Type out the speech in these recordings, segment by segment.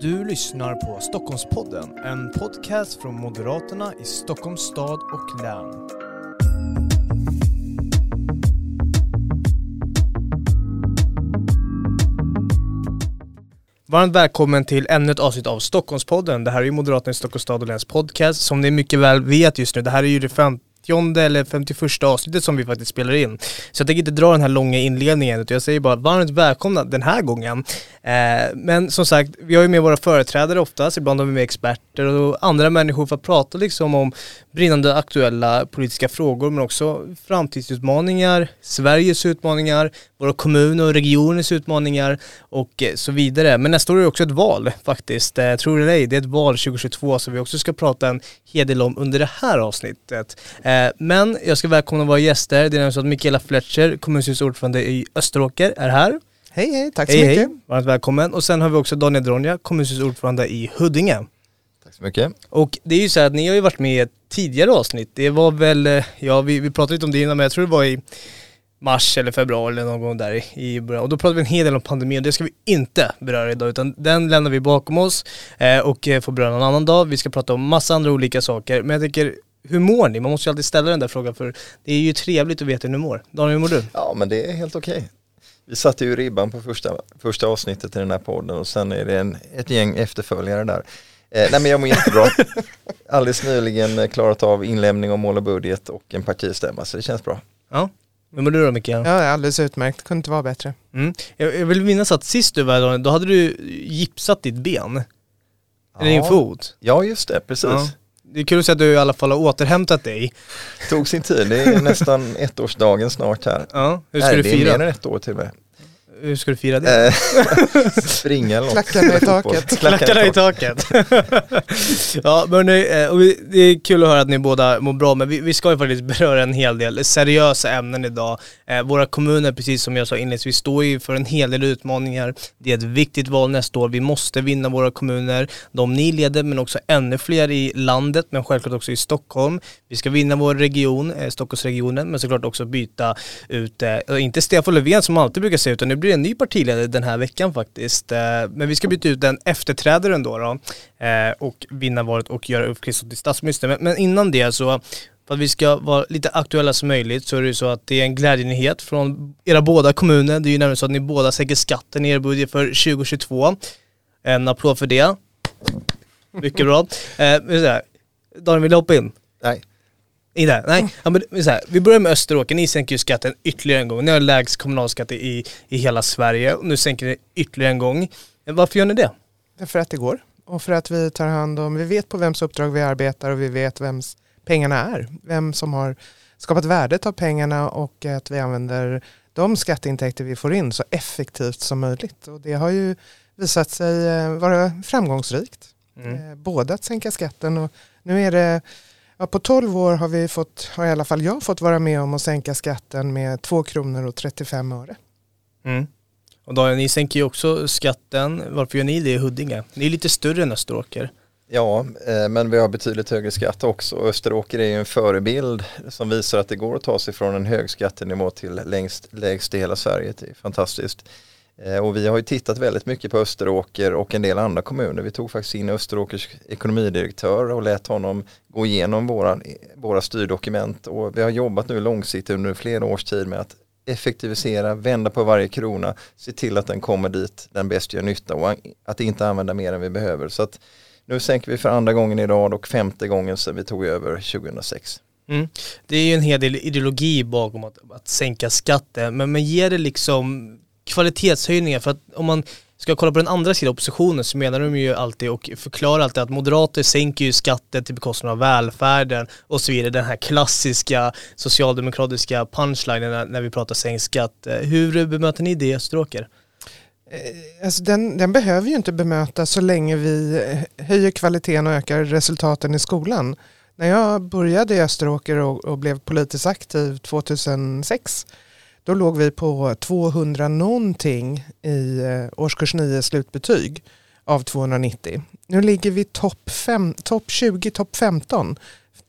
Du lyssnar på Stockholmspodden, en podcast från Moderaterna i Stockholms stad och län. Varmt välkommen till ännu ett avsnitt av Stockholmspodden. Det här är ju Moderaterna i Stockholms stad och läns podcast. Som ni mycket väl vet just nu, det här är ju det 50 eller 51 avsnittet som vi faktiskt spelar in. Så jag tänker inte dra den här långa inledningen utan jag säger bara varmt välkomna den här gången. Eh, men som sagt, vi har ju med våra företrädare oftast, ibland har vi med experter och andra människor för att prata liksom om brinnande aktuella politiska frågor men också framtidsutmaningar, Sveriges utmaningar, våra kommuner och regioners utmaningar och eh, så vidare. Men nästa år är det också ett val faktiskt. Eh, tror det eller ej, det är ett val 2022 som vi också ska prata en hel del om under det här avsnittet. Eh, men jag ska välkomna våra gäster. Det är nämligen så att Mikaela Fletcher, kommunstyrelsens ordförande i Österåker, är här. Hej hej, tack så hej, mycket. Hej, varmt välkommen. Och sen har vi också Daniel Dronja, kommunstyrelsens ordförande i Huddinge. Tack så mycket. Och det är ju så här att ni har ju varit med i ett tidigare avsnitt. Det var väl, ja vi, vi pratade lite om det innan men jag tror det var i mars eller februari eller någon gång där i början. Och då pratade vi en hel del om pandemin och det ska vi inte beröra idag utan den lämnar vi bakom oss eh, och får beröra någon annan dag. Vi ska prata om massa andra olika saker. Men jag tänker, hur mår ni? Man måste ju alltid ställa den där frågan för det är ju trevligt att veta hur ni mår. Daniel, hur mår du? Ja men det är helt okej. Vi satte ju ribban på första, första avsnittet i den här podden och sen är det en, ett gäng efterföljare där. Eh, nej men jag mår jättebra. Alldeles nyligen klarat av inlämning av mål och budget och en partistämma så det känns bra. Ja, hur mår du då Micke? Ja, det är alldeles utmärkt. Kunde inte vara bättre. Mm. Jag, jag vill minnas att sist du var här, då hade du gipsat ditt ben. Eller din fot. Ja just det, precis. Ja. Det är kul att se att du i alla fall har återhämtat dig. Tog sin tid, det är nästan ettårsdagen snart här. Ja, hur ska Nej, du fira? Det är mer än ett år till och med. Hur ska du fira det? Eh, springa eller något. Klackarna i taket. Klackarna i taket. ja men eh, det är kul att höra att ni båda mår bra men vi, vi ska ju faktiskt beröra en hel del seriösa ämnen idag. Eh, våra kommuner, precis som jag sa inledningsvis, står ju för en hel del utmaningar. Det är ett viktigt val nästa år. Vi måste vinna våra kommuner. De ni leder men också ännu fler i landet men självklart också i Stockholm. Vi ska vinna vår region, Stockholmsregionen men såklart också byta ut, inte Stefan Löfven som alltid brukar säga utan nu blir en ny partiledare den här veckan faktiskt. Eh, men vi ska byta ut den efterträdaren då, då eh, och vinna valet och göra Ulf Kristersson till statsminister. Men innan det så för att vi ska vara lite aktuella som möjligt så är det ju så att det är en glädjenyhet från era båda kommuner. Det är ju nämligen så att ni båda sänker skatten i er budget för 2022. Eh, en applåd för det. Mycket bra. Eh, Daniel, vill du hoppa in? Nej. Inte? Nej, ja, men, så här, vi börjar med Österåker, ni sänker ju skatten ytterligare en gång. Ni har lägst kommunalskatt i, i hela Sverige och nu sänker ni ytterligare en gång. Varför gör ni det? För att det går och för att vi tar hand om, vi vet på vems uppdrag vi arbetar och vi vet vems pengarna är. Vem som har skapat värdet av pengarna och att vi använder de skatteintäkter vi får in så effektivt som möjligt. Och det har ju visat sig eh, vara framgångsrikt. Mm. Eh, både att sänka skatten och nu är det Ja, på 12 år har vi fått, har i alla fall jag fått vara med om att sänka skatten med 2 kronor och 35 öre. Mm. Och då, ni sänker ju också skatten, varför gör ni det i Huddinge? Ni är lite större än Österåker. Ja, eh, men vi har betydligt högre skatt också. Österåker är ju en förebild som visar att det går att ta sig från en hög skattenivå till längst, lägst i hela Sverige. Det är fantastiskt. Eh, och vi har ju tittat väldigt mycket på Österåker och en del andra kommuner. Vi tog faktiskt in Österåkers ekonomidirektör och lät honom gå igenom våra, våra styrdokument och vi har jobbat nu långsiktigt under flera års tid med att effektivisera, vända på varje krona, se till att den kommer dit den bäst gör nytta och att inte använda mer än vi behöver. Så att nu sänker vi för andra gången i rad och femte gången sedan vi tog över 2006. Mm. Det är ju en hel del ideologi bakom att, att sänka skatten men, men ger det liksom kvalitetshöjningar för att om man ska kolla på den andra sidan oppositionen så menar de ju alltid och förklarar alltid att moderater sänker ju skatten till bekostnad av välfärden och så vidare. Den här klassiska socialdemokratiska punchlinen när, vi pratar sänkt skatt. Hur bemöter ni det Österåker? Eh, alltså den, den, behöver ju inte bemötas så länge vi höjer kvaliteten och ökar resultaten i skolan. När jag började i Österåker och, och blev politiskt aktiv 2006 då låg vi på 200 någonting i eh, årskurs 9 slutbetyg av 290. Nu ligger vi topp top 20, topp 15.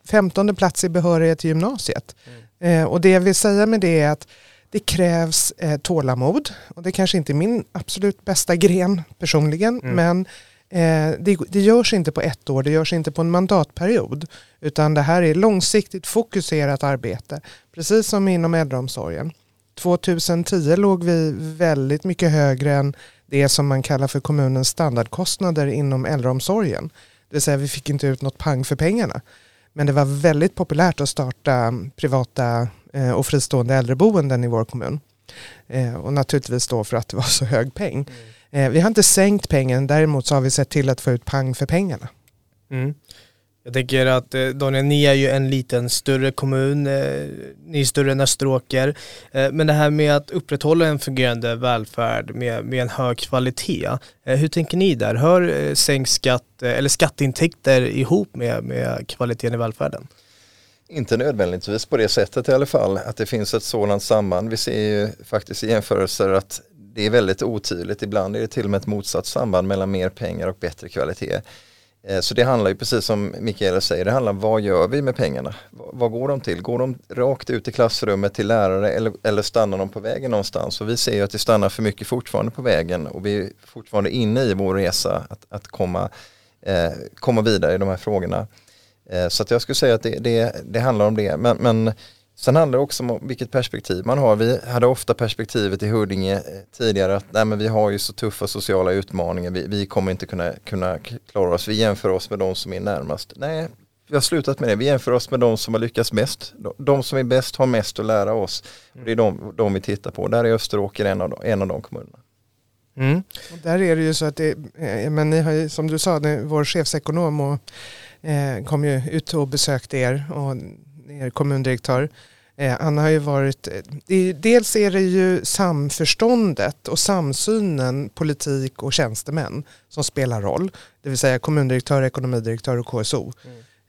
15 plats i behörighet till gymnasiet. Mm. Eh, och det jag vill säga med det är att det krävs eh, tålamod och det kanske inte är min absolut bästa gren personligen mm. men Eh, det, det görs inte på ett år, det görs inte på en mandatperiod. Utan det här är långsiktigt fokuserat arbete. Precis som inom äldreomsorgen. 2010 låg vi väldigt mycket högre än det som man kallar för kommunens standardkostnader inom äldreomsorgen. Det vill säga vi fick inte ut något pang för pengarna. Men det var väldigt populärt att starta privata eh, och fristående äldreboenden i vår kommun. Eh, och naturligtvis då för att det var så hög peng. Mm. Vi har inte sänkt pengen, däremot så har vi sett till att få ut pang för pengarna. Mm. Jag tänker att eh, Daniel, ni är ju en liten större kommun, eh, ni är större än Österåker. Eh, men det här med att upprätthålla en fungerande välfärd med, med en hög kvalitet, hur tänker ni där? Hör sänkt skatt eller skatteintäkter ihop med, med kvaliteten i välfärden? Inte nödvändigtvis på det sättet i alla fall, att det finns ett sådant samband. Vi ser ju faktiskt i jämförelser att det är väldigt otydligt. Ibland är det till och med ett motsatt samband mellan mer pengar och bättre kvalitet. Eh, så det handlar ju precis som Mikaela säger, det handlar om vad gör vi med pengarna? Vad går de till? Går de rakt ut i klassrummet till lärare eller, eller stannar de på vägen någonstans? Och vi ser ju att det stannar för mycket fortfarande på vägen och vi är fortfarande inne i vår resa att, att komma, eh, komma vidare i de här frågorna. Eh, så att jag skulle säga att det, det, det handlar om det. Men, men Sen handlar det också om vilket perspektiv man har. Vi hade ofta perspektivet i Huddinge eh, tidigare att nej, men vi har ju så tuffa sociala utmaningar, vi, vi kommer inte kunna, kunna klara oss. Vi jämför oss med de som är närmast. Nej, vi har slutat med det. Vi jämför oss med de som har lyckats mest. De som är bäst har mest att lära oss. Det är de, de vi tittar på. Där är Österåker en av de, en av de kommunerna. Mm. Och där är det ju så att det, eh, men ni har ju, som du sa, vår chefsekonom och, eh, kom ju ut och besökte er och er kommundirektör. Eh, han har ju varit, eh, dels är det ju samförståndet och samsynen politik och tjänstemän som spelar roll. Det vill säga kommundirektör, ekonomidirektör och KSO.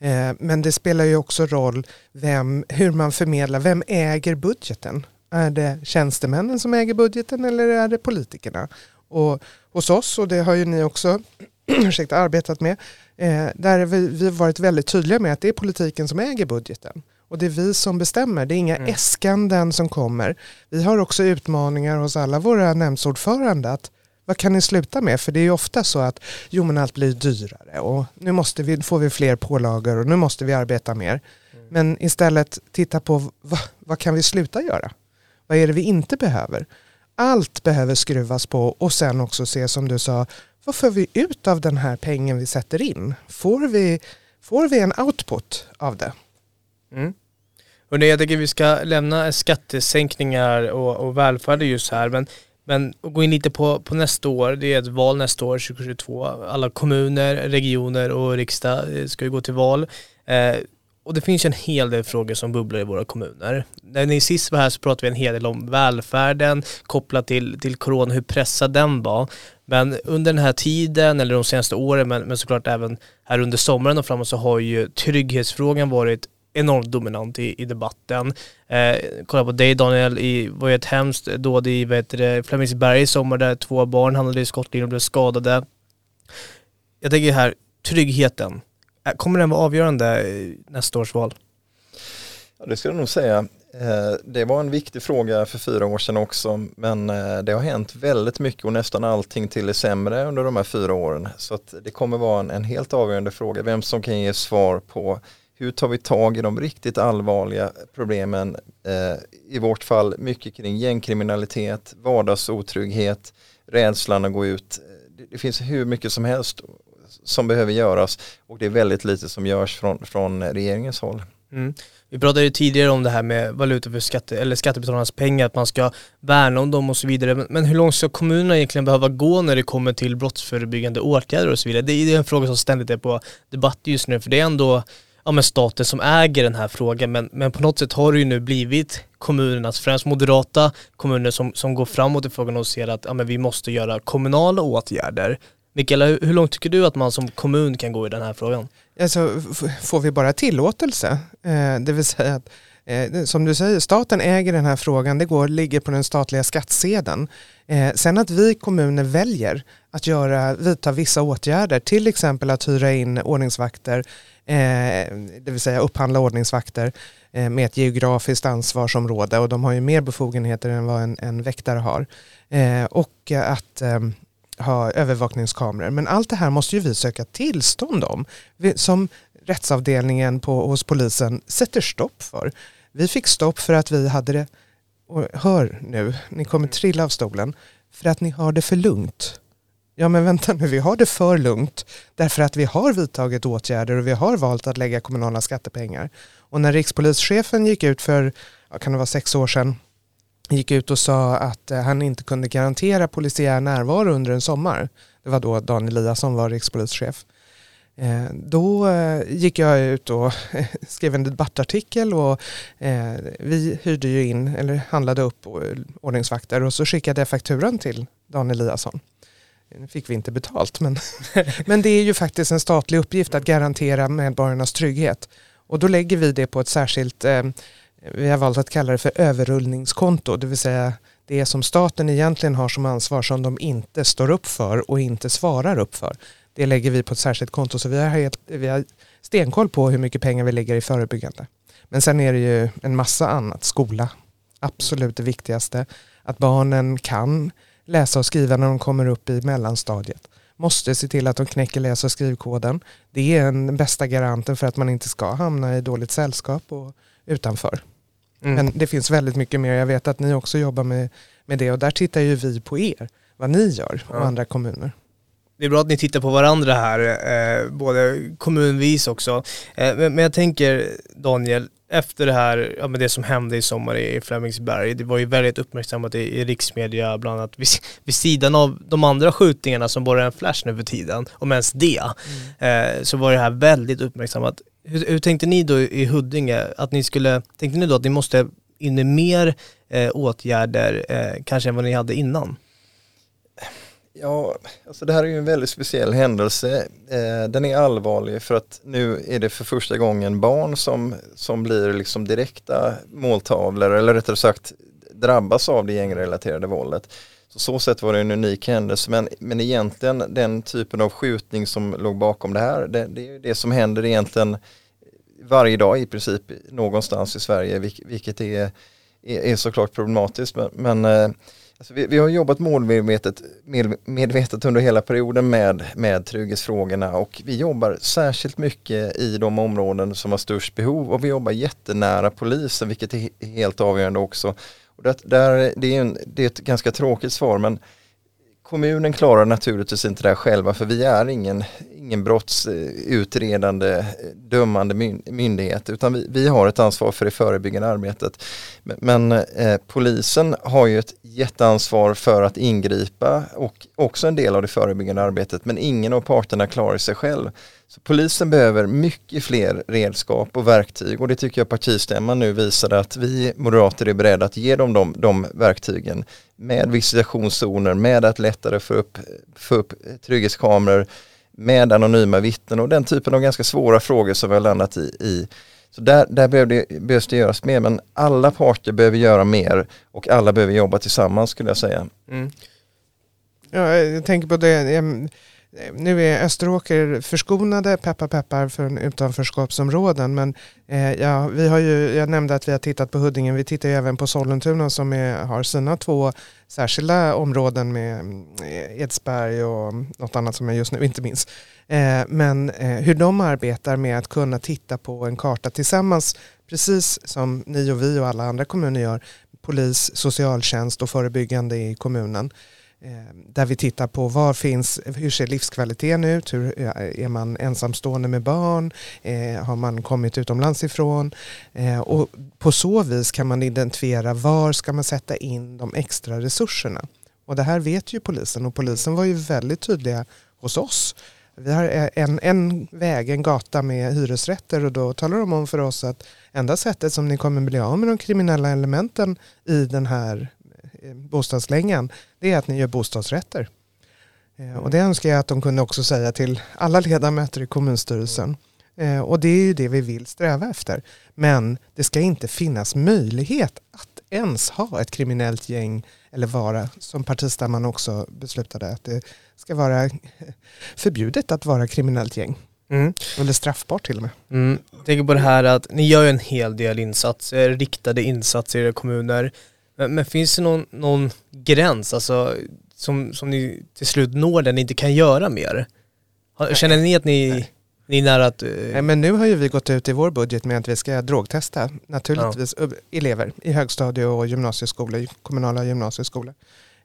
Mm. Eh, men det spelar ju också roll vem, hur man förmedlar, vem äger budgeten? Är det tjänstemännen som äger budgeten eller är det politikerna? Och hos oss, och det har ju ni också ursäkta, arbetat med, där vi, vi varit väldigt tydliga med att det är politiken som äger budgeten. Och det är vi som bestämmer, det är inga mm. äskanden som kommer. Vi har också utmaningar hos alla våra nämndsordförande att vad kan ni sluta med? För det är ju ofta så att jo men allt blir dyrare och nu måste vi, får vi fler pålagor och nu måste vi arbeta mer. Mm. Men istället titta på vad, vad kan vi sluta göra? Vad är det vi inte behöver? Allt behöver skruvas på och sen också se som du sa, vad får vi ut av den här pengen vi sätter in? Får vi, får vi en output av det? Mm. Och jag tänker vi ska lämna skattesänkningar och, och välfärd just här men, men gå in lite på, på nästa år, det är ett val nästa år 2022. Alla kommuner, regioner och riksdag eh, ska ju gå till val. Eh, och det finns ju en hel del frågor som bubblar i våra kommuner. När ni sist var här så pratade vi en hel del om välfärden kopplat till, till corona, hur pressad den var. Men under den här tiden, eller de senaste åren, men, men såklart även här under sommaren och framåt så har ju trygghetsfrågan varit enormt dominant i, i debatten. Eh, kolla på dig Daniel, det var ju ett hemskt dåd i Flemingsberg i sommar där två barn hamnade i skottlinjen och blev skadade. Jag tänker här, tryggheten, kommer den vara avgörande i nästa års val? Ja, det skulle jag nog säga. Eh, det var en viktig fråga för fyra år sedan också men eh, det har hänt väldigt mycket och nästan allting till det sämre under de här fyra åren. Så att det kommer vara en, en helt avgörande fråga vem som kan ge svar på hur tar vi tag i de riktigt allvarliga problemen? Eh, I vårt fall mycket kring gängkriminalitet, vardagsotrygghet, rädslan att gå ut. Det, det finns hur mycket som helst som behöver göras och det är väldigt lite som görs från, från regeringens håll. Mm. Vi pratade ju tidigare om det här med valuta för skatte, eller skattebetalarnas pengar, att man ska värna om dem och så vidare. Men, men, hur långt ska kommunerna egentligen behöva gå när det kommer till brottsförebyggande åtgärder och så vidare? Det är en fråga som ständigt är på debatt just nu, för det är ändå ja, men staten som äger den här frågan men, men på något sätt har det ju nu blivit kommunernas, främst moderata kommuner som, som går framåt i frågan och ser att ja, men vi måste göra kommunala åtgärder. Mikaela, hur, hur långt tycker du att man som kommun kan gå i den här frågan? Alltså, får vi bara tillåtelse, eh, det vill säga att eh, som du säger, staten äger den här frågan, det går, ligger på den statliga skattsedeln. Eh, sen att vi kommuner väljer att göra, vidta vissa åtgärder, till exempel att hyra in ordningsvakter, Eh, det vill säga upphandla ordningsvakter eh, med ett geografiskt ansvarsområde och de har ju mer befogenheter än vad en, en väktare har. Eh, och att ehm, ha övervakningskameror. Men allt det här måste ju vi söka tillstånd om. Vi, som rättsavdelningen på, hos polisen sätter stopp för. Vi fick stopp för att vi hade det, och hör nu, ni kommer trilla av stolen, för att ni har det för lugnt. Ja men vänta nu, vi har det för lugnt därför att vi har vidtagit åtgärder och vi har valt att lägga kommunala skattepengar. Och när rikspolischefen gick ut för, kan det vara sex år sedan, gick ut och sa att eh, han inte kunde garantera polisiär närvaro under en sommar. Det var då Dan Eliasson var rikspolischef. Eh, då eh, gick jag ut och skrev en debattartikel och vi hyrde ju in, eller handlade upp ordningsvakter och så skickade jag fakturan till Dan Eliasson. Nu fick vi inte betalt men, men det är ju faktiskt en statlig uppgift att garantera medborgarnas trygghet. Och då lägger vi det på ett särskilt vi har valt att kalla det för överrullningskonto, det vill säga det som staten egentligen har som ansvar som de inte står upp för och inte svarar upp för. Det lägger vi på ett särskilt konto så vi har, helt, vi har stenkoll på hur mycket pengar vi lägger i förebyggande. Men sen är det ju en massa annat, skola, absolut det viktigaste. Att barnen kan läsa och skriva när de kommer upp i mellanstadiet. Måste se till att de knäcker läs och skrivkoden. Det är den bästa garanten för att man inte ska hamna i dåligt sällskap och utanför. Mm. Men det finns väldigt mycket mer. Jag vet att ni också jobbar med, med det och där tittar ju vi på er, vad ni gör och ja. andra kommuner. Det är bra att ni tittar på varandra här, eh, både kommunvis också. Eh, men, men, jag tänker Daniel, efter det här, ja, men det som hände i sommar i Flemingsberg, det var ju väldigt uppmärksammat i, i riksmedia, bland annat vid, vid sidan av de andra skjutningarna som bara är en flash nu för tiden, om ens det, mm. eh, så var det här väldigt uppmärksammat. Hur, hur, tänkte ni då i Huddinge, att ni skulle, tänkte ni då att ni måste in i mer eh, åtgärder eh, kanske än vad ni hade innan? Ja, alltså det här är ju en väldigt speciell händelse. Eh, den är allvarlig för att nu är det för första gången barn som, som blir liksom direkta måltavlor eller rättare sagt drabbas av det gängrelaterade våldet. Så så sätt var det en unik händelse men, men egentligen den typen av skjutning som låg bakom det här det, det är det som händer egentligen varje dag i princip någonstans i Sverige vilket är, är, är såklart problematiskt men, men eh, Alltså vi, vi, har jobbat målmedvetet med, medvetet under hela perioden med, med trygghetsfrågorna och vi jobbar särskilt mycket i de områden som har störst behov och vi jobbar jättenära polisen vilket är helt avgörande också. Och det, där, det, är en, det är ett ganska tråkigt svar men kommunen klarar naturligtvis inte det här själva för vi är ingen, ingen brottsutredande eh, dömande myndighet utan vi, vi har ett ansvar för det förebyggande arbetet. Men, men eh, polisen har ju ett jätteansvar för att ingripa och också en del av det förebyggande arbetet men ingen av parterna klarar sig själv. Så polisen behöver mycket fler redskap och verktyg och det tycker jag partistämman nu visade att vi moderater är beredda att ge dem de, de verktygen med visitationszoner, med att lättare få upp, få upp eh, trygghetskameror, med anonyma vittnen och den typen av ganska svåra frågor som vi har landat i, i så där, där behövde, behövs det göras mer men alla parter behöver göra mer och alla behöver jobba tillsammans skulle jag säga. Mm. Ja, jag tänker på det, ehm, Eh, nu är Österåker förskonade, peppar peppar, från utanförskapsområden. Men eh, ja, vi har ju, jag nämnde att vi har tittat på Huddinge, vi tittar ju även på Sollentuna som är, har sina två särskilda områden med eh, Edsberg och något annat som jag just nu inte minns. Eh, men eh, hur de arbetar med att kunna titta på en karta tillsammans, precis som ni och vi och alla andra kommuner gör, polis, socialtjänst och förebyggande i kommunen. Eh, där vi tittar på var finns, hur ser livskvaliteten ut, hur, eh, är man ensamstående med barn, eh, har man kommit utomlands ifrån eh, och på så vis kan man identifiera var ska man sätta in de extra resurserna. Och det här vet ju polisen och polisen var ju väldigt tydliga hos oss. Vi har eh, en, en väg, en gata med hyresrätter och då talar de om för oss att enda sättet som ni kommer bli av med de kriminella elementen i den här bostadslängan, det är att ni gör bostadsrätter. Eh, och det önskar jag att de kunde också säga till alla ledamöter i kommunstyrelsen. Eh, och det är ju det vi vill sträva efter. Men det ska inte finnas möjlighet att ens ha ett kriminellt gäng eller vara, som partistämman också beslutade, att det ska vara förbjudet att vara kriminellt gäng. Mm. Eller straffbart till och med. Mm. Jag tänker på det här att ni gör en hel del insatser, riktade insatser i era kommuner. Men, men finns det någon, någon gräns? Alltså, som, som ni till slut når där ni inte kan göra mer? Har- Känner ni att ni, ni är nära att... eh, Nej, men nu har ju vi gått ut i vår budget med att vi ska drogtesta naturligtvis ö- elever i högstadie och gymnasieskolor, kommunala gymnasieskolor.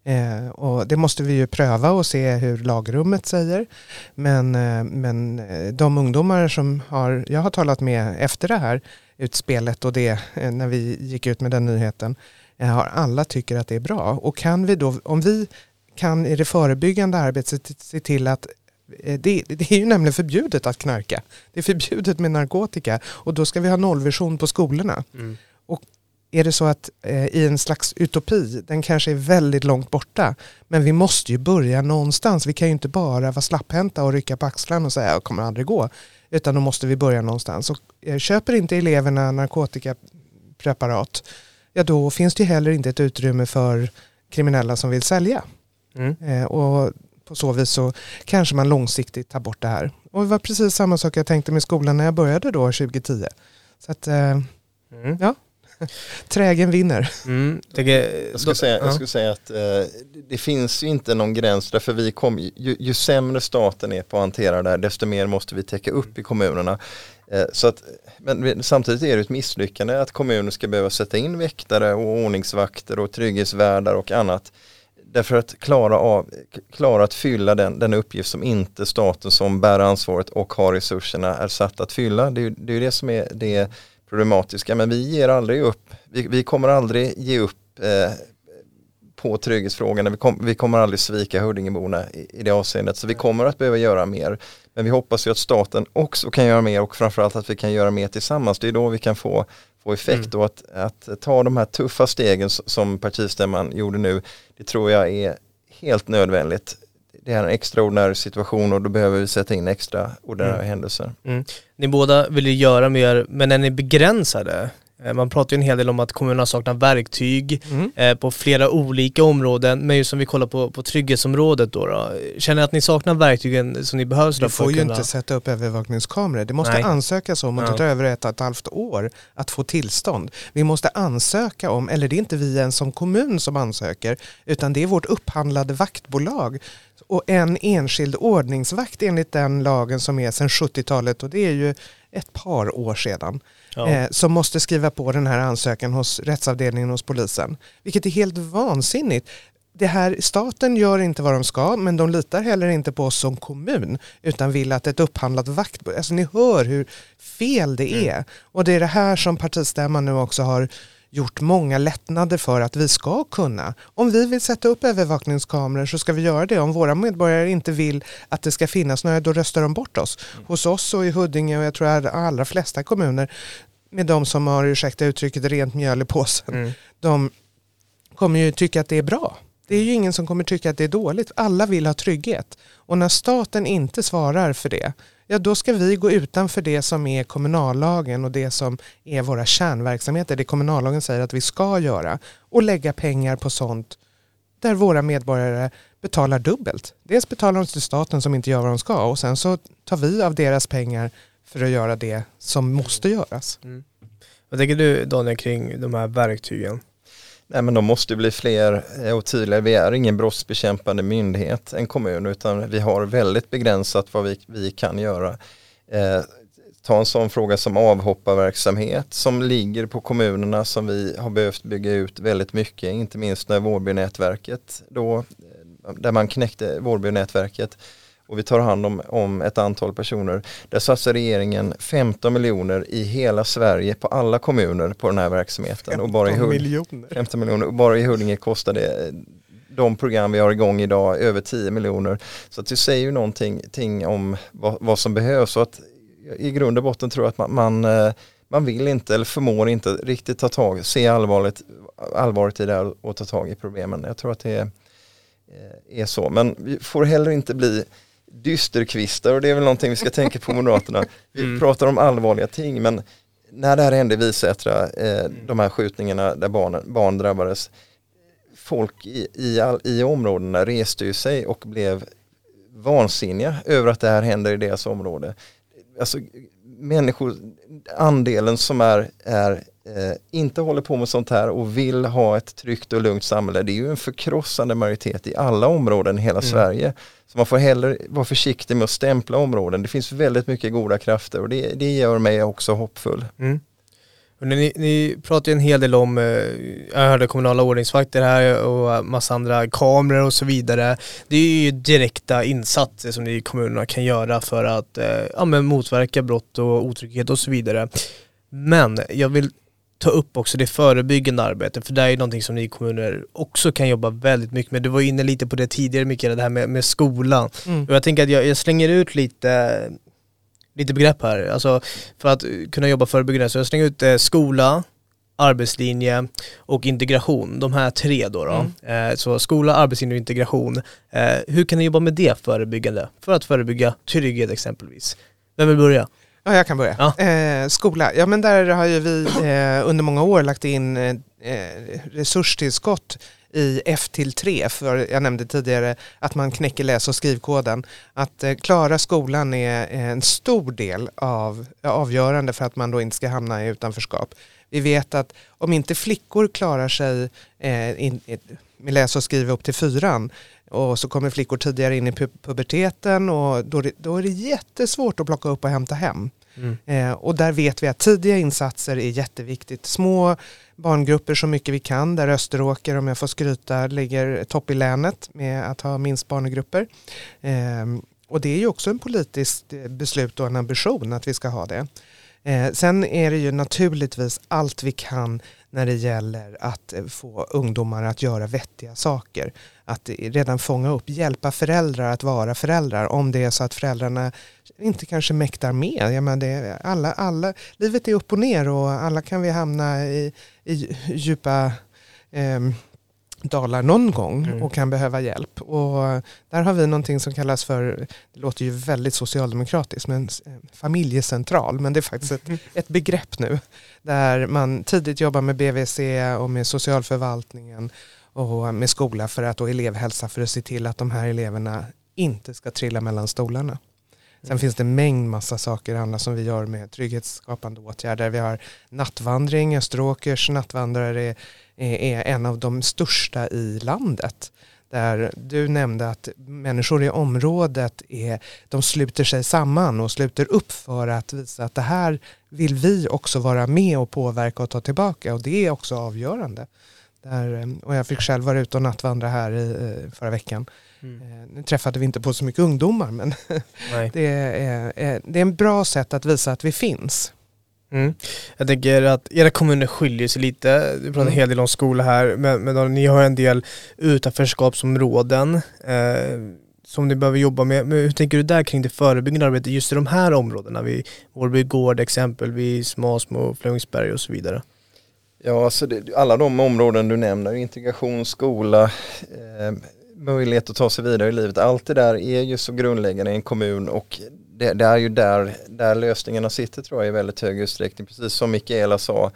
Eh, och det måste vi ju pröva och se hur lagrummet säger. Men, eh, men eh, de ungdomar som har, jag har talat med efter det här utspelet och det eh, när vi gick ut med den nyheten har alla tycker att det är bra. Och kan vi då, om vi kan i det förebyggande arbetet se- till att eh, det, det är ju nämligen förbjudet att knarka. Det är förbjudet med narkotika och då ska vi ha nollvision på skolorna. Mm. Är det så att eh, i en slags utopi, den kanske är väldigt långt borta, men vi måste ju börja någonstans. Vi kan ju inte bara vara slapphänta och rycka på axlarna och säga att det kommer aldrig gå. Utan då måste vi börja någonstans. Och, eh, köper inte eleverna narkotikapreparat, ja då finns det ju heller inte ett utrymme för kriminella som vill sälja. Mm. Eh, och på så vis så kanske man långsiktigt tar bort det här. Och det var precis samma sak jag tänkte med skolan när jag började då 2010. Så att eh, Mm. trägen vinner. Mm. Jag skulle säga, ja. jag skulle säga att eh, det- det finns ju inte någon gräns därför vi kom, ju, ju sämre staten är på att hantera det här desto mer måste vi täcka upp i kommunerna. Eh, så att, men samtidigt är det ett misslyckande att kommuner ska behöva sätta in väktare och ordningsvakter och trygghetsvärdar och annat. Därför att klara, av, klara att fylla den, den uppgift som inte staten som bär ansvaret och har resurserna är satt att fylla. Det är ju det, är det som är det problematiska men vi ger aldrig upp. Vi, vi kommer aldrig ge upp eh, på trygghetsfrågorna. Vi, kom, vi kommer aldrig svika Huddingeborna i, i det avseendet. Så vi kommer att behöva göra mer. Men vi hoppas ju att staten också kan göra mer och framförallt att vi kan göra mer tillsammans. Det är då vi kan få, få effekt Mm. och att, att ta de här tuffa stegen som partistämman gjorde nu. Det tror jag är helt nödvändigt. Det är en extraordinär situation och då behöver vi sätta in extraordinära Mm. händelser. Ni båda vill ju göra mer, men är ni begränsade? Eh, Man pratar ju en hel del om att kommunerna saknar verktyg Mm. eh, på flera olika områden, men just som vi kollar på, på trygghetsområdet då, då Känner ni att ni saknar verktygen som ni behöver Du får ju kunna... inte sätta upp övervakningskameror. Det måste Nej. ansökas om och det Ja. tar över ett och ett halvt år att få tillstånd. Vi måste ansöka om, eller det är inte vi ens som kommun som ansöker, utan det är vårt upphandlade vaktbolag och en enskild ordningsvakt enligt den lagen som är sedan 70-talet och det är ju ett par år sedan. Ja. eh, som måste skriva på den här ansökan hos rättsavdelningen hos polisen. Vilket är helt vansinnigt. Det här, staten gör inte vad de ska men de litar heller inte på oss som kommun utan vill att ett upphandlat vakt... Alltså ni hör hur fel det Mm. är. Och det är det här som partistämman nu också har gjort många lättnader för att vi ska kunna. Om vi vill sätta upp övervakningskameror så ska vi göra det. Om våra medborgare inte vill att det ska finnas några då röstar de bort oss. Hos oss och i Huddinge och jag tror att allra flesta kommuner med de som har, ursäkta uttrycket, rent mjöl i påsen. Mm. De kommer ju tycka att det är bra. Det är ju ingen som kommer tycka att det är dåligt. Alla vill ha trygghet. Och när staten inte svarar för det, ja då ska vi gå utanför det som är kommunallagen och det som är våra kärnverksamheter, det kommunallagen säger att vi ska göra och lägga pengar på sånt där våra medborgare betalar dubbelt. Dels betalar de till staten som inte gör vad de ska och sen så tar vi av deras pengar för att göra det som måste göras. Mm. Vad tänker du Daniel kring de här verktygen? Nej men de måste bli fler eh, och tydligare. Vi är ingen brottsbekämpande myndighet, en kommun, utan vi har väldigt begränsat vad vi, vi kan göra. Eh, ta en sån fråga som avhopparverksamhet som ligger på kommunerna som vi har behövt bygga ut väldigt mycket, inte minst när Vårbynätverket då, eh, där man knäckte Vårbynätverket och vi tar hand om, om ett antal personer. Där satsar regeringen 15 miljoner i hela Sverige på alla kommuner på den här verksamheten. Och bara i 15 Hud- miljoner. 15 miljoner och bara i Huddinge kostar det eh, de program vi har igång idag över 10 miljoner. Så att det säger ju någonting ting om vad, vad som behövs och att i grund och botten tror jag att man, man, eh, man vill inte eller förmår inte riktigt ta tag, se allvarligt, allvaret i det här och ta tag i problemen. Jag tror att det är, eh, är så. Men vi får heller inte bli dysterkvistar och det är väl någonting vi ska tänka på Moderaterna. Vi Mm. pratar om allvarliga ting men när det här hände i Visättra, eh, de här skjutningarna där barnen, barn drabbades, folk i, i, all, i områdena reste ju sig och blev vansinniga över att det här händer i deras område. Alltså, människor, andelen som är, är eh, inte håller på med sånt här och vill ha ett tryggt och lugnt samhälle, det är ju en förkrossande majoritet i alla områden i hela mm. Sverige. Så man får heller vara försiktig med att stämpla områden. Det finns väldigt mycket goda krafter och det, det gör mig också hoppfull. Mm. Ni, ni pratar ju en hel del om, eh, jag hörde kommunala ordningsvakter här och massa andra kameror och så vidare. Det är ju direkta insatser som ni i kommunerna kan göra för att eh, ja, men motverka brott och otrygghet och så vidare. Men jag vill ta upp också det förebyggande arbetet, för det är ju någonting som ni kommuner också kan jobba väldigt mycket med. Du var inne lite på det tidigare Mikael, det här med, med skolan. Mm. Och jag tänker att jag, jag, slänger ut lite, lite begrepp här, alltså för att kunna jobba förebyggande. Så jag slänger ut eh, skola, arbetslinje och integration, de här tre då. då. Mm. Eh, så skola, arbetslinje och integration. Eh, hur kan ni jobba med det förebyggande? För att förebygga trygghet exempelvis. Vem vill börja? Ja, jag kan börja. Ja. Eh, skola, ja men där har ju vi eh, under många år lagt in eh, resurstillskott i F till 3, för jag nämnde tidigare att man knäcker läs och skrivkoden. Att eh, klara skolan är en stor del av avgörande för att man då inte ska hamna i utanförskap. Vi vet att om inte flickor klarar sig eh, med läs och skriva upp till fyran och så kommer flickor tidigare in i pu puberteten och då, då är det jättesvårt att plocka upp och hämta hem. Mm. Eh, och där vet vi att tidiga insatser är jätteviktigt. Små barngrupper så mycket vi kan, där Österåker, om jag får skryta, ligger topp i länet med att ha minst barngrupper. Ehm, och det är ju också en politiskt eh, beslut och en ambition att vi ska ha det. Eh, sen är det ju naturligtvis allt vi kan när det gäller att eh, få ungdomar att göra vettiga saker. Att redan fånga upp, hjälpa föräldrar att vara föräldrar om det är så att föräldrarna inte kanske mäktar med. Jag menar det, alla, alla, livet är upp och ner och alla kan vi hamna i, i djupa eh, dalar någon gång mm. och kan behöva hjälp. Och där har vi någonting som kallas för, det låter ju väldigt socialdemokratiskt, men familjecentral. Men det är faktiskt ett, ett begrepp nu. Där man tidigt jobbar med BVC och med socialförvaltningen och med skola för att, och elevhälsa för att se till att de här eleverna inte ska trilla mellan stolarna. Sen finns det en mängd massa saker andra som vi gör med trygghetsskapande åtgärder. Vi har nattvandring, Österåkers nattvandrare är, är en av de största i landet. Där du nämnde att människor i området är, de sluter sig samman och sluter upp för att visa att det här vill vi också vara med och påverka och ta tillbaka och det är också avgörande. Där, och jag fick själv vara ute och nattvandra här i, eh, förra veckan. Mm. Eh, nu träffade vi inte på så mycket ungdomar men det, är, det är en bra sätt att visa att vi finns. Mm. Jag tänker att era kommuner skiljer sig lite, du pratar mm. en hel del om skola här, men, men ni har en del utanförskapsområden eh, som ni behöver jobba med. Men hur tänker du där kring det förebyggande arbetet just i de här områdena, vid Vårby gård exempelvis, Masmo, Flemingsberg och så vidare? Ja, alltså det, alla de områden du nämner, integration, skola, eh, möjlighet att ta sig vidare i livet, allt det där är ju så grundläggande i en kommun och det, det, är ju där, där lösningarna sitter tror jag i väldigt hög utsträckning. Precis som Mikaela sa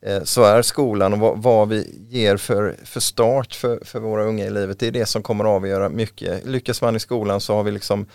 eh, så är skolan och vad, vad, vi ger för, för start för, för våra unga i livet, det är det som kommer att avgöra mycket. Lyckas man i skolan så har vi liksom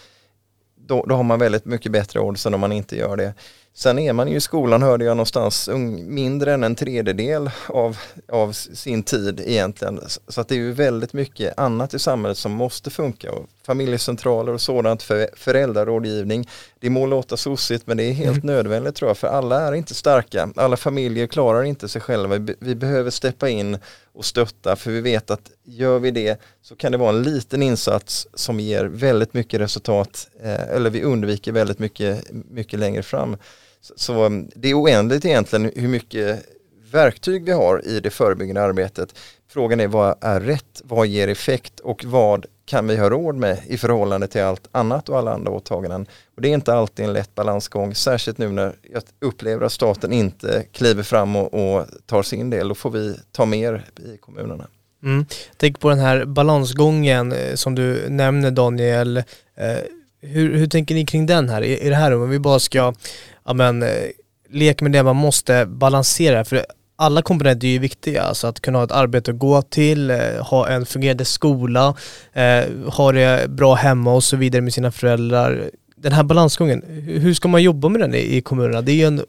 då, då har man väldigt mycket bättre odds än om man inte gör det. Sen är man ju i skolan, hörde jag någonstans, mindre än en tredjedel av, av sin tid egentligen. Så att det är ju väldigt mycket annat i samhället som måste funka. Och familjecentraler och sådant, för, föräldrarådgivning. Det må låta sossigt men det är helt mm. nödvändigt tror jag, för alla är inte starka. Alla familjer klarar inte sig själva. Vi behöver steppa in och stötta, för vi vet att gör vi det så kan det vara en liten insats som ger väldigt mycket resultat, eh, eller vi undviker väldigt mycket, mycket längre fram. Så mm, det är oändligt egentligen hur mycket verktyg vi har i det förebyggande arbetet. Frågan är vad är rätt, vad ger effekt och vad kan vi ha råd med i förhållande till allt annat och alla andra åtaganden. Och det är inte alltid en lätt balansgång, särskilt nu när jag upplever att staten inte kliver fram och, och tar sin del. Då får vi ta mer i kommunerna. Mm. Tänk på den här balansgången eh, som du nämner Daniel. Eh, hur, hur tänker ni kring den här? I, i det här om vi bara ska ja, men, eh, lek med det man måste balansera. För alla komponenter är ju viktiga, alltså att kunna ha ett arbete att gå till, eh, ha en fungerande skola, eh, ha det bra hemma och så vidare med sina föräldrar. den här balansgången, hur ska man jobba med den i, i kommunerna? Det är ju en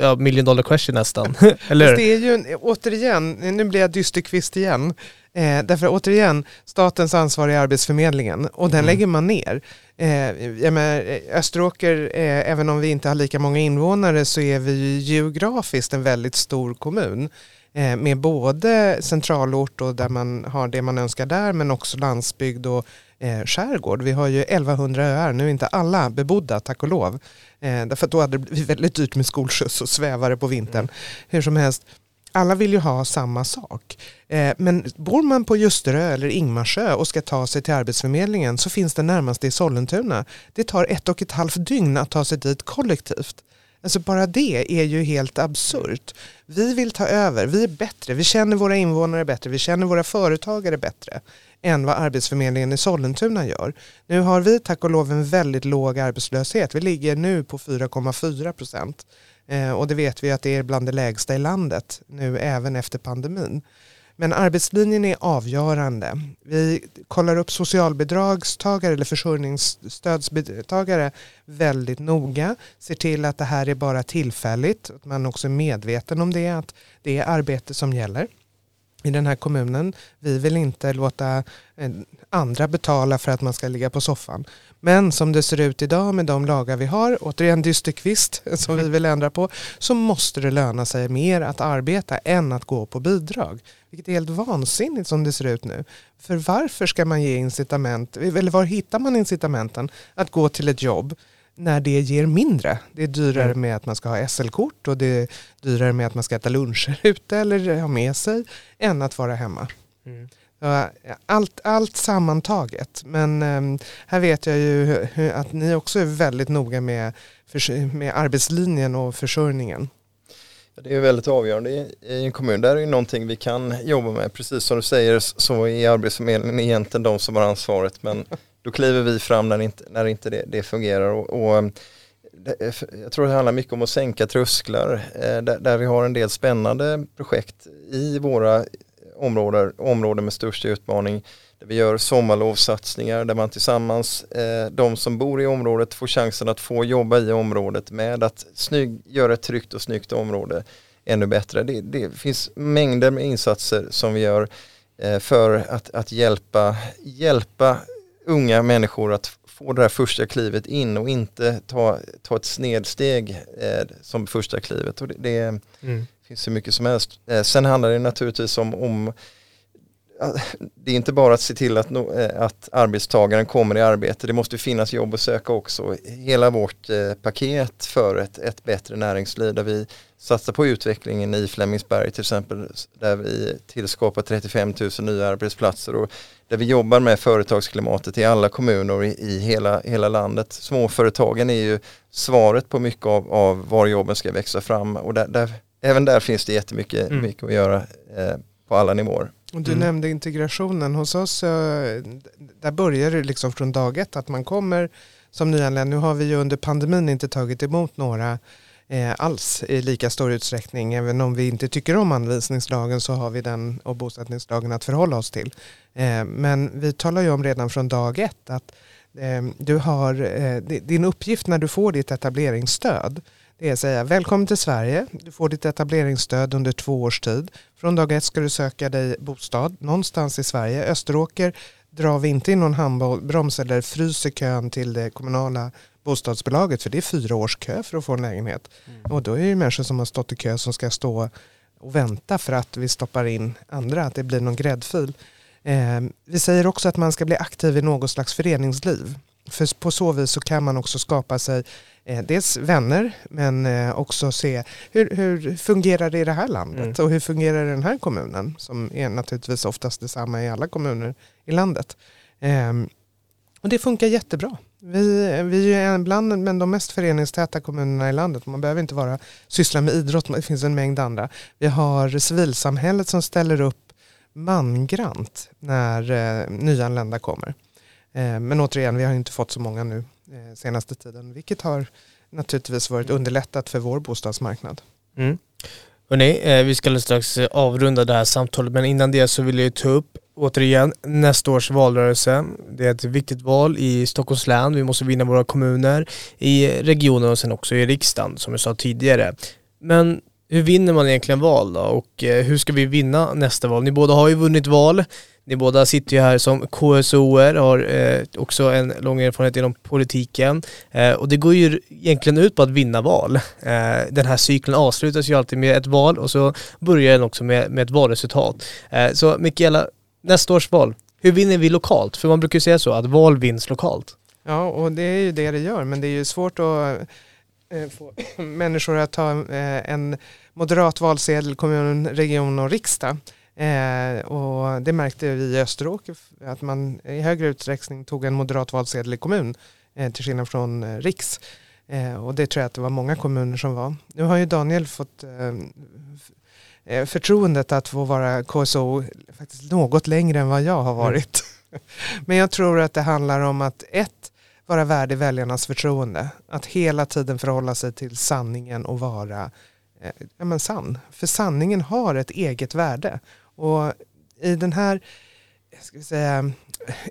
ja, million dollar question nästan, eller det är ju, en, återigen, nu blir jag dysterkvist igen, eh, därför återigen, statens ansvar är Arbetsförmedlingen och den Mm. lägger man ner. Eh, jag menar, eh, Österåker, eh, även om vi inte har lika många invånare så är vi ju geografiskt en väldigt stor kommun eh, med både centralort och där man har det man önskar där men också landsbygd och eh, skärgård. Vi har ju 1100 öar, nu är inte alla bebodda tack och lov. Eh, därför att då hade det blivit väldigt dyrt med skolskjuts och svävare på vintern. Hur som helst, alla vill ju ha samma sak. Eh, men bor man på Ljusterö eller Ingmarsö och ska ta sig till Arbetsförmedlingen så finns det närmast i Sollentuna. Det tar ett och ett halvt dygn att ta sig dit kollektivt. Alltså bara det är ju helt absurt. Vi vill ta över, vi är bättre, vi känner våra invånare bättre, vi känner våra företagare bättre än vad Arbetsförmedlingen i Sollentuna gör. Nu har vi tack och lov en väldigt låg arbetslöshet. Vi ligger nu på 4,4 procent. Eh, och det vet vi att det är bland det lägsta i landet nu även efter pandemin. Men arbetslinjen är avgörande. Vi kollar upp socialbidragstagare eller försörjningsstödstagare väldigt noga. Ser till att det här är bara tillfälligt. Att man också är medveten om det. Att det är arbete som gäller i den här kommunen. Vi vill inte låta eh, andra betala för att man ska ligga på soffan. Men som det ser ut idag med de lagar vi har, återigen dysterkvist som vi vill ändra på, så måste det löna sig mer att arbeta än att gå på bidrag. Vilket är helt vansinnigt som det ser ut nu. För varför ska man ge incitament, eller var hittar man incitamenten att gå till ett jobb när det ger mindre. Det är dyrare Mm. med att man ska ha SL-kort och det är dyrare med att man ska äta luncher ute eller ha med sig än att vara hemma. Mm. Så, Allt, allt sammantaget. Men ehm, här vet jag ju att ni också är väldigt noga med, med arbetslinjen och försörjningen. Ja, Det är väldigt avgörande i en kommun. Där är ju någonting vi kan jobba med. Precis som du säger så är Arbetsförmedlingen egentligen de som har ansvaret. Men då kliver vi fram när inte, när inte det, det fungerar. Och, och, eh, det, eh, jag tror det handlar mycket om att sänka trösklar. eh, Där, där vi har en del spännande projekt i våra eh, områden, områden med störst utmaning. Där vi gör sommarlovssatsningar där man tillsammans, eh, de som bor i området får chansen att få jobba i området med att snygg, göra ett tryggt och snyggt område ännu bättre. Det, det finns mängder med insatser som vi gör för att, att hjälpa, hjälpa unga människor att få det här första klivet in och inte ta, ta ett snedsteg eh, som första klivet. Och det, det Mm. finns så mycket som helst. Eh, sen handlar det naturligtvis om, om det är inte bara att se till att, eh, att arbetstagaren kommer i arbete, det måste finnas jobb att söka också. Hela vårt eh, paket för ett, ett bättre näringsliv där vi satsar på utvecklingen i Flemingsberg till exempel, där vi tillskapar 35 000 nya arbetsplatser och där vi jobbar med företagsklimatet i alla kommuner i, i hela, hela landet. Småföretagen är ju svaret på mycket av, av var jobben ska växa fram och där, där, även där finns det jättemycket Mm. mycket att göra eh, på alla nivåer. Och du Mm. nämnde integrationen. Hos oss, eh, där börjar det liksom från dag ett att man kommer som nyanländ. Nu har vi ju under pandemin inte tagit emot några eh, alls i lika stor utsträckning. Även om vi inte tycker om anvisningslagen så har vi den och bosättningslagen att förhålla oss till. Eh, men vi talar ju om redan från dag ett att eh, du har, di- din uppgift när du får ditt etableringsstöd det är att säga välkommen till Sverige, du får ditt etableringsstöd under två års tid. Från dag ett ska du söka dig bostad någonstans i Sverige. Österåker drar vi inte in någon handbroms eller fryser kön till det kommunala bostadsbolaget för det är fyra års kö för att få en lägenhet. Och då är det människor som har stått i kö som ska stå och vänta för att vi stoppar in andra, att det blir någon gräddfil. Eh, vi säger också att man ska bli aktiv i något slags föreningsliv. För på så vis så kan man också skapa sig eh, dels vänner men eh, också se hur, hur fungerar det i det här landet Mm. och hur fungerar det i den här kommunen som är naturligtvis oftast detsamma i alla kommuner i landet. Ehm, och det funkar jättebra. Vi, vi är bland men de mest föreningstäta kommunerna i landet. Man behöver inte vara syssla med idrott, det finns en mängd andra. Vi har civilsamhället som ställer upp mangrant när eh, nyanlända kommer. Eh, men återigen, vi har inte fått så många nu eh, senaste tiden, vilket har naturligtvis varit underlättat för vår bostadsmarknad. Mm. Hörrni, eh, vi ska strax avrunda det här samtalet men innan det så vill jag ta upp återigen, nästa års valrörelse. Det är ett viktigt val i Stockholms län. Vi måste vinna våra kommuner, i regionen och sen också i riksdagen som jag sa tidigare. Men hur vinner man egentligen val då och eh, hur ska vi vinna nästa val? Ni båda har ju vunnit val. Ni båda sitter ju här som KSOer, har eh, också en lång erfarenhet inom politiken. Eh, och det går ju egentligen ut på att vinna val. Eh, den här cykeln avslutas ju alltid med ett val och så börjar den också med, med ett valresultat. Eh, så Mikaela, nästa års val, hur vinner vi lokalt? För man brukar ju säga så, att val vinns lokalt. Ja, och det är ju det det gör, men det är ju svårt att få människor att ta eh, en moderat valsedel, kommun, region och riksdag. Eh, och det märkte vi i Österåker, att man i högre utsträckning tog en moderat valsedel i kommun, eh, till skillnad från eh, riks. Eh, och det tror jag att det var många kommuner som var. Nu har ju Daniel fått eh, eh, förtroendet att få vara KSO faktiskt något längre än vad jag har varit. Men jag tror att det handlar om att ett, vara värdig väljarnas förtroende. Att hela tiden förhålla sig till sanningen och vara eh, ja, men sann. För sanningen har ett eget värde. Och i den här ska vi säga,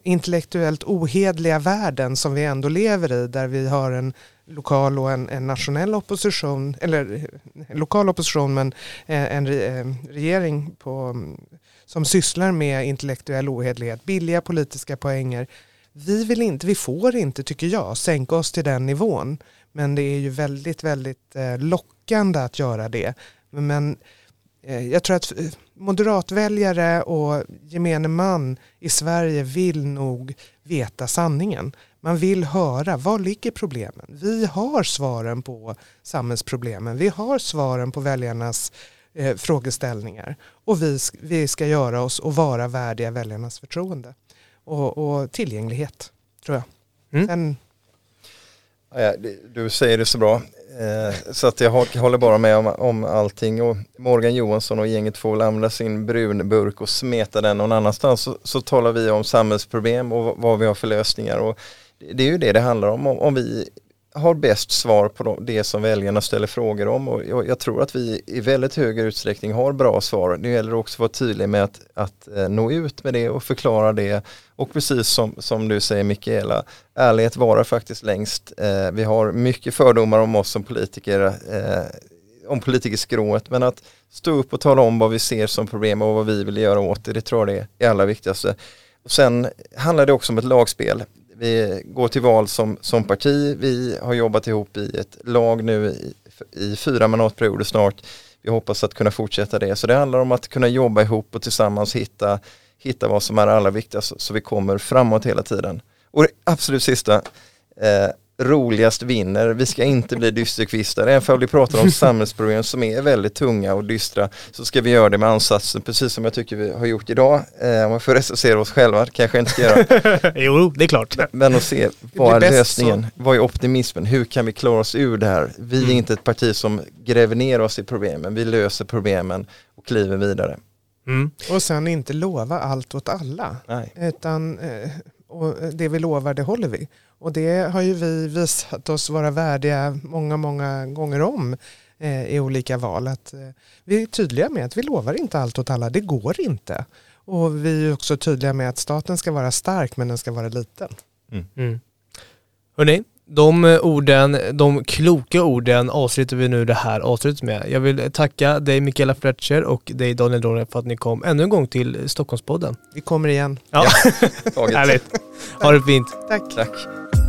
intellektuellt ohedliga världen som vi ändå lever i, där vi har en lokal och en, en nationell opposition, eller eh, lokal opposition men eh, en, en eh, regering på, mm, som sysslar med intellektuell ohedlighet, billiga politiska poänger. Vi vill inte, vi får inte tycker jag, sänka oss till den nivån. Men det är ju väldigt, väldigt eh, lockande att göra det. Men eh, jag tror att eh, moderatväljare och gemene man i Sverige vill nog veta sanningen. Man vill höra, var ligger problemen? Vi har svaren på samhällsproblemen. Vi har svaren på väljarnas eh, frågeställningar. Och vi, vi ska göra oss och vara värdiga väljarnas förtroende. Och, och tillgänglighet, tror jag. Mm. Sen, Ja, du säger det så bra. Eh, så att jag håller bara med om, om allting och Morgan Johansson och gänget får väl använda sin brunburk och smeta den någon annanstans så, så talar vi om samhällsproblem och vad vi har för lösningar och det är ju det det handlar. Om, om vi har bäst svar på det som väljarna ställer frågor om och jag, tror att vi i väldigt hög utsträckning har bra svar. Det gäller också att vara tydlig med att, att eh, nå ut med det och förklara det och precis som, som du säger Mikaela, ärlighet varar faktiskt längst. Eh, vi har mycket fördomar om oss som politiker, eh, om politikerskrået men att stå upp och tala om vad vi ser som problem och vad vi vill göra åt det, det tror jag det är det allra viktigaste. Och sen handlar det också om ett lagspel vi går till val som, som parti. Vi har jobbat ihop i ett lag nu i, i fyra mandatperioder snart. Vi hoppas att kunna fortsätta det. Så det handlar om att kunna jobba ihop och tillsammans hitta, hitta vad som är allra viktigast så vi kommer framåt hela tiden. Och det absolut sista, eh, roligast vinner. Vi ska inte bli dysterkvistar. Även om vi pratar om samhällsproblem som är väldigt tunga och dystra så ska vi göra det med ansatsen precis som jag tycker vi har gjort idag. Eh, om man får recensera oss själva, kanske jag inte ska göra. jo, det är klart. Men att se vad är lösningen, så. vad är optimismen, hur kan vi klara oss ur det här? Vi är mm. inte ett parti som gräver ner oss i problemen, vi löser problemen och kliver vidare. Mm. Och sen inte lova allt åt alla. Nej. Utan eh, och det vi lovar det håller vi. Och det har ju vi visat oss vara värdiga många, många gånger om eh, i olika val. Att, eh, vi är tydliga med att vi lovar inte allt åt alla, det går inte. Och vi är också tydliga med att staten ska vara stark men den ska vara liten. Mm. Mm. Hörrni, de orden, de kloka orden avslutar vi nu det här avslutet med. Jag vill tacka dig Mikaela Fletcher och dig Daniel Dorner för att ni kom ännu en gång till Stockholmspodden. Vi kommer igen. Ja, ja. Härligt. Ha det fint. Tack. Tack.